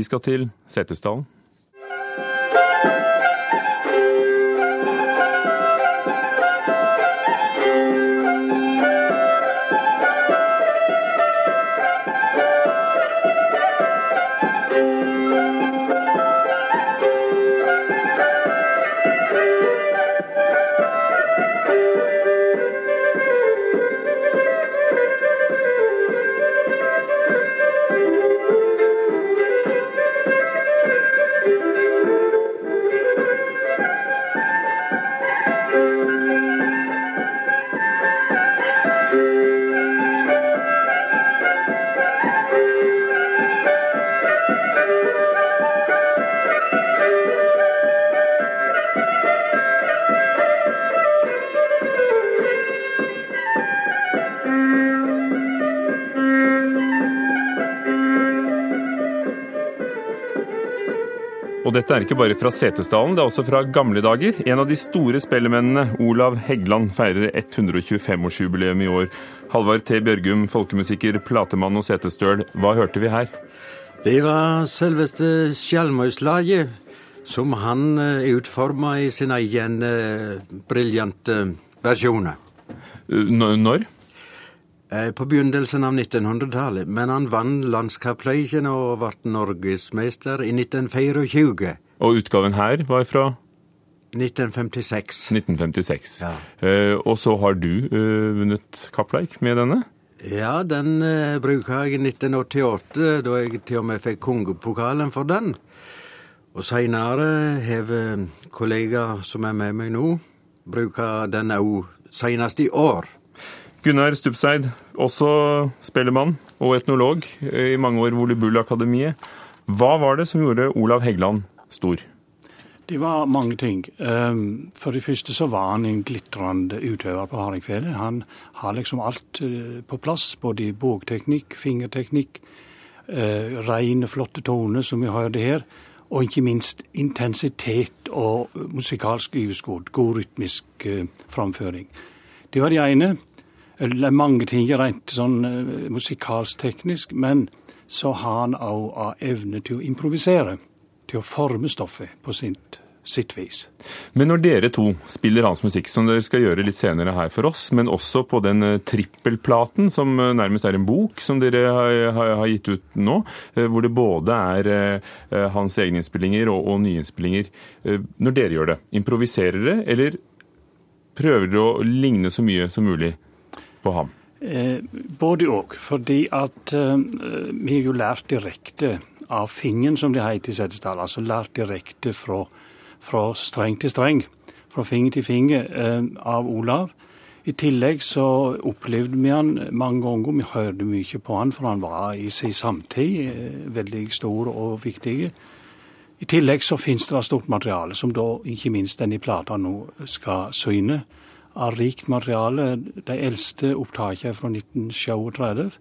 Vi skal til Setesdalen. Og dette er ikke bare fra Setesdalen, det er også fra gamle dager. En av de store spellemennene, Olav Heggeland, feirer 125-årsjubileum i år. Halvard T. Bjørgum, folkemusiker, platemann og setesdøl, hva hørte vi her? Det var selveste Skjalmøyslaget, som han eh, utforma i sin egen uh, briljante versjoner. Når? Eh, på begynnelsen av 1900-tallet, men han vant landskapsløyken og ble norgesmester i 1924. Og utgaven her var fra 1956. 1956. Ja. Eh, og så har du eh, vunnet kappleik med denne? Ja, den eh, bruker jeg i 1988, da jeg til og med fikk kongepokalen for den. Og seinere har eh, kollegaer som er med meg nå, bruka den òg seinest i år. Gunnar Stupseid, også spellemann og etnolog i mange år Volleyball-akademiet. Hva var det som gjorde Olav Heggeland stor? Det var mange ting. Ehm, for det første så var han en glitrende utøver på hardingfele. Han har liksom alt eh, på plass, både i bogteknikk, fingerteknikk, rene, flotte toner, som vi hørte her, og ikke minst intensitet og musikalsk overskudd. God rytmisk eh, framføring. Det var det ene. Mange ting rent sånn uh, musikalsk-teknisk, men så har han òg evne til å improvisere. Til å forme stoffet på sitt, sitt vis. Men når dere to spiller hans musikk, som dere skal gjøre litt senere her for oss, men også på den uh, trippelplaten, som uh, nærmest er en bok som dere har, har, har gitt ut nå, hvor det både er hans egne innspillinger og, og nyinnspillinger. Når dere gjør det, improviserer dere, eller prøver dere å ligne så mye som mulig? På ham? Eh, både òg. Fordi at eh, vi har jo lært direkte av fingen, som det heter i Setesdal. Altså lært direkte fra, fra streng til streng. Fra finger til finger eh, av Olav. I tillegg så opplevde vi han mange ganger. Vi hørte mye på han, for han var i sin samtid veldig stor og viktig. I tillegg så finnes det stort materiale, som da ikke minst denne plata nå skal syne av rikt materiale. De eldste opptakene er fra 1937,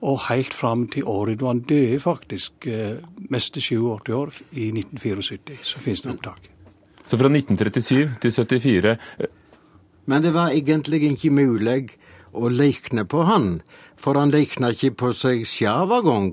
og helt fram til året da han døde, faktisk, meste 87 år, i 1974, så finnes det opptak. Så fra 1937 til 74 Men det var egentlig ikke mulig å likne på han, for han likna ikke på seg sjøl engang.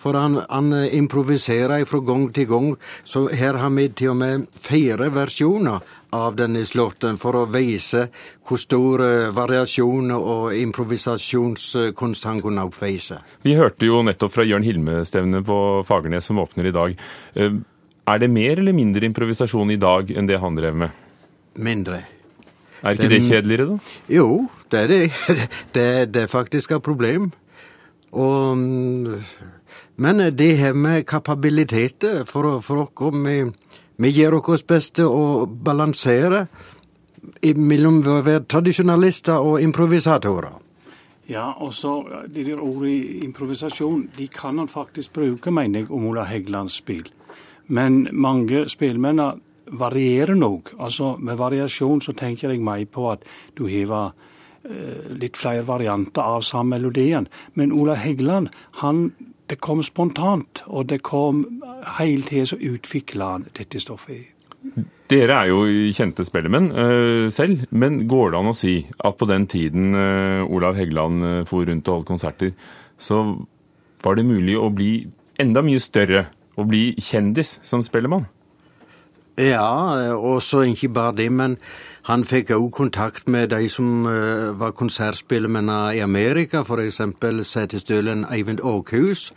For han, han improviserer fra gang til gang, så her har vi til og med fire versjoner av denne slåtten for å vise hvor stor variasjon og improvisasjonskunst han kunne oppvise. Vi hørte jo nettopp fra Jørn Hilme-stevnet på Fagernes som åpner i dag. Er det mer eller mindre improvisasjon i dag enn det han drev med? Mindre. Er ikke det, kjedeligere, da? Jo, det er det. Det, det er faktisk et problem. Og, men det har med kapabiliteter for, for oss. Vi, vi gjør vårt beste å balansere mellom å være tradisjonalister og improvisatorer. Ja, og så de der ordene improvisasjon, de kan han faktisk bruke, mener jeg, om Ola Heggelands spill. Men mange spillmenn varierer nok. Altså, med variasjon så tenker jeg meg på at du har litt flere varianter av samme melodien. Men Ola Heggeland, han, det kom spontant, og det kom hele tida så utvikla han dette stoffet. Dere er jo kjente spellemenn uh, selv, men går det an å si at på den tiden uh, Olav Heggeland uh, for rundt og holdt konserter, så var det mulig å bli enda mye større å bli kjendis som spellemann? Ja, og så ikke bare det, men han fikk òg kontakt med de som uh, var konsertspillemenn i Amerika, f.eks. setestølen Eivind Åkhus,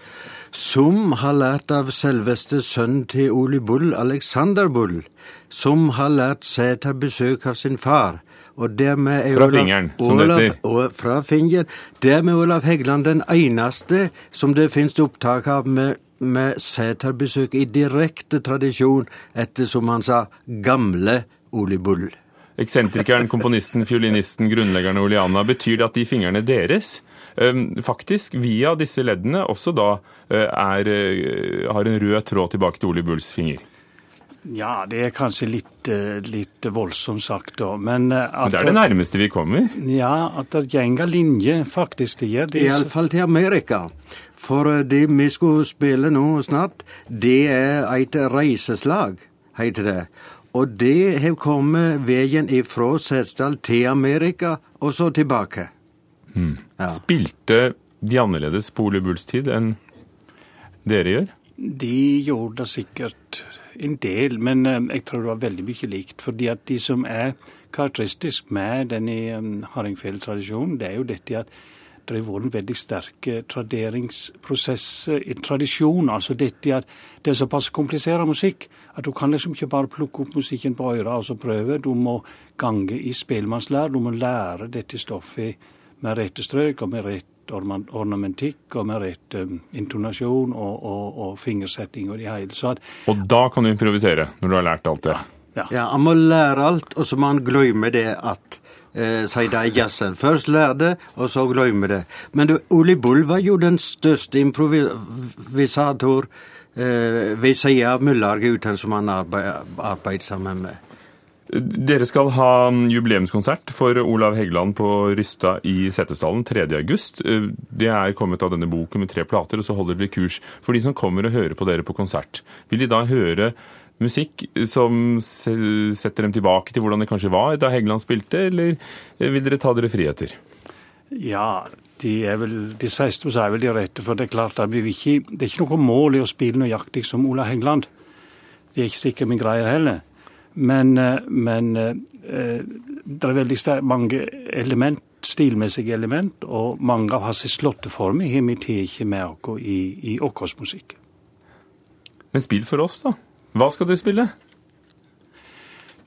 som har lært av selveste sønnen til Oli Bull, Alexander Bull, som har lært seterbesøk av sin far. Og dermed er fra Olav, fingeren, som Olav, det heter. Fra fingeren. Dermed er Olav Heggeland den eneste som det finnes opptak av med med seterbesøk i direkte tradisjon etter, som han sa, gamle Oli Bull. Eksentrikeren, komponisten, fiolinisten, grunnleggeren Oliana, betyr det at de fingrene deres faktisk via disse leddene også da eh, er, eh, har en rød tråd tilbake til Ole Bulls finger? Ja, det er kanskje litt, eh, litt voldsomt sagt, da. Men, Men det er det nærmeste vi kommer? Ja, at det går linje, faktisk. Det gjør det. Iallfall til Amerika. For det vi skulle spille nå snart, det er et reiseslag, heter det. Og det har kommet veien ifra Setesdal til Amerika, og så tilbake. Mm. Ja. Spilte de annerledes på Ole Bulls tid enn dere gjør? De gjorde det sikkert en del, men eh, jeg tror det var veldig mye likt. fordi at de som er karakteristisk med denne um, hardingfele-tradisjonen, det er jo dette at det har vært en veldig sterk eh, traderingsprosess, en eh, tradisjon. Altså dette at det er såpass komplisert musikk at du kan liksom ikke bare plukke opp musikken på øret og så prøve. Du må gange i spellemannslær. Du må lære dette stoffet med rette strøk og med rett ornamentikk og med rett um, intonasjon og, og, og, fingersetting og det hele. At, og da kan du improvisere, når du har lært alt det? Ja. ja, han må lære alt, og så må han glemme det at eh, sier de jazzen. Først lær det, og så glemme det. Men du, Oli Bull var jo den største improvisator eh, ved siden av Møllarguten som han arbeidet sammen med. Dere skal ha jubileumskonsert for Olav Heggeland på Rysta i Setesdalen 3.8. Det er kommet av denne boken med tre plater, og så holder dere kurs for de som kommer og hører på dere på konsert. Vil de da høre musikk som setter dem tilbake til hvordan det kanskje var da Heggeland spilte, eller vil dere ta dere friheter? Ja, de, er vel, de siste er vel de rette. For det er klart at vi vil ikke, det er ikke noe mål i å spille nøyaktig som Ola Heggeland. Det er ikke sikkert vi greier heller. Men, eh, men eh, det er veldig mange element, stilmessige element, og mange av hans slåtteformer har vi tatt med oss i, i vår musikk. Men spill for oss, da. Hva skal dere spille?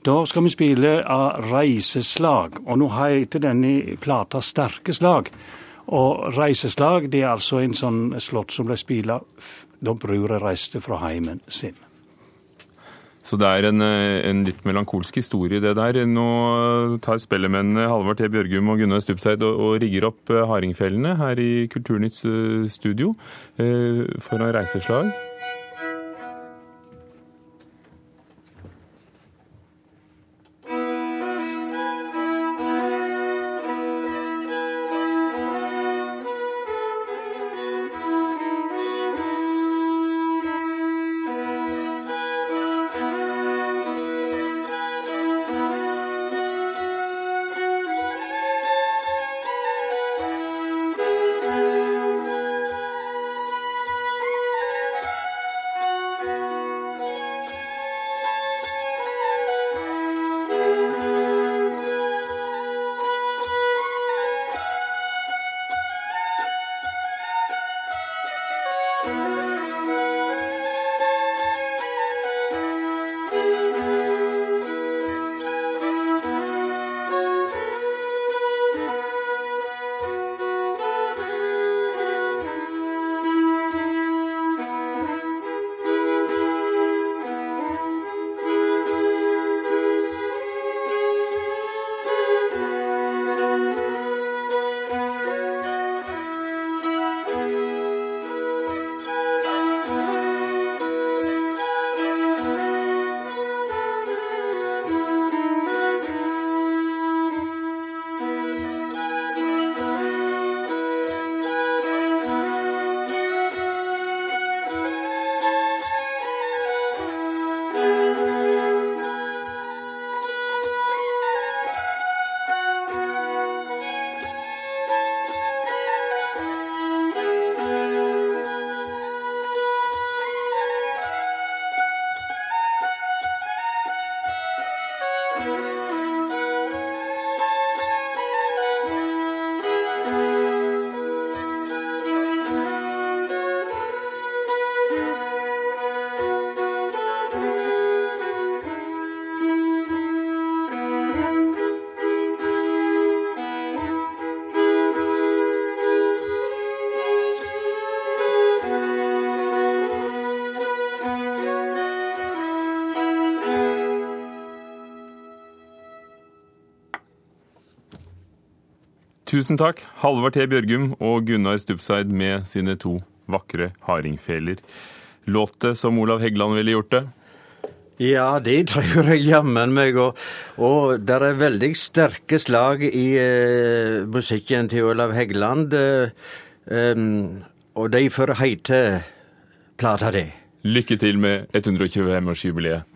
Da skal vi spille av reiseslag. Og nå heter denne plata Sterke slag. Og reiseslag det er altså en sånn slott som ble spilt da brura reiste fra heimen sin. Så det er en, en, litt melankolsk historie, det der. Nå tar spellemennene Halvard T. Bjørgum og Gunnar Stubseid og, og, rigger opp eh, hardingfellene her i Kulturnytts eh, studio eh, for å reiseslag. Tusen takk, Halvard T. Bjørgum og Gunnar Stupseid med sine to vakre hardingfeler. Låt det som Olav Heggland ville gjort det? Ja, det tror jeg jammen meg. Og, og det er veldig sterke slag i eh, musikken til Olav Heggland. Eh, um, og de får heite plata di. Lykke til med 125-årsjubileet.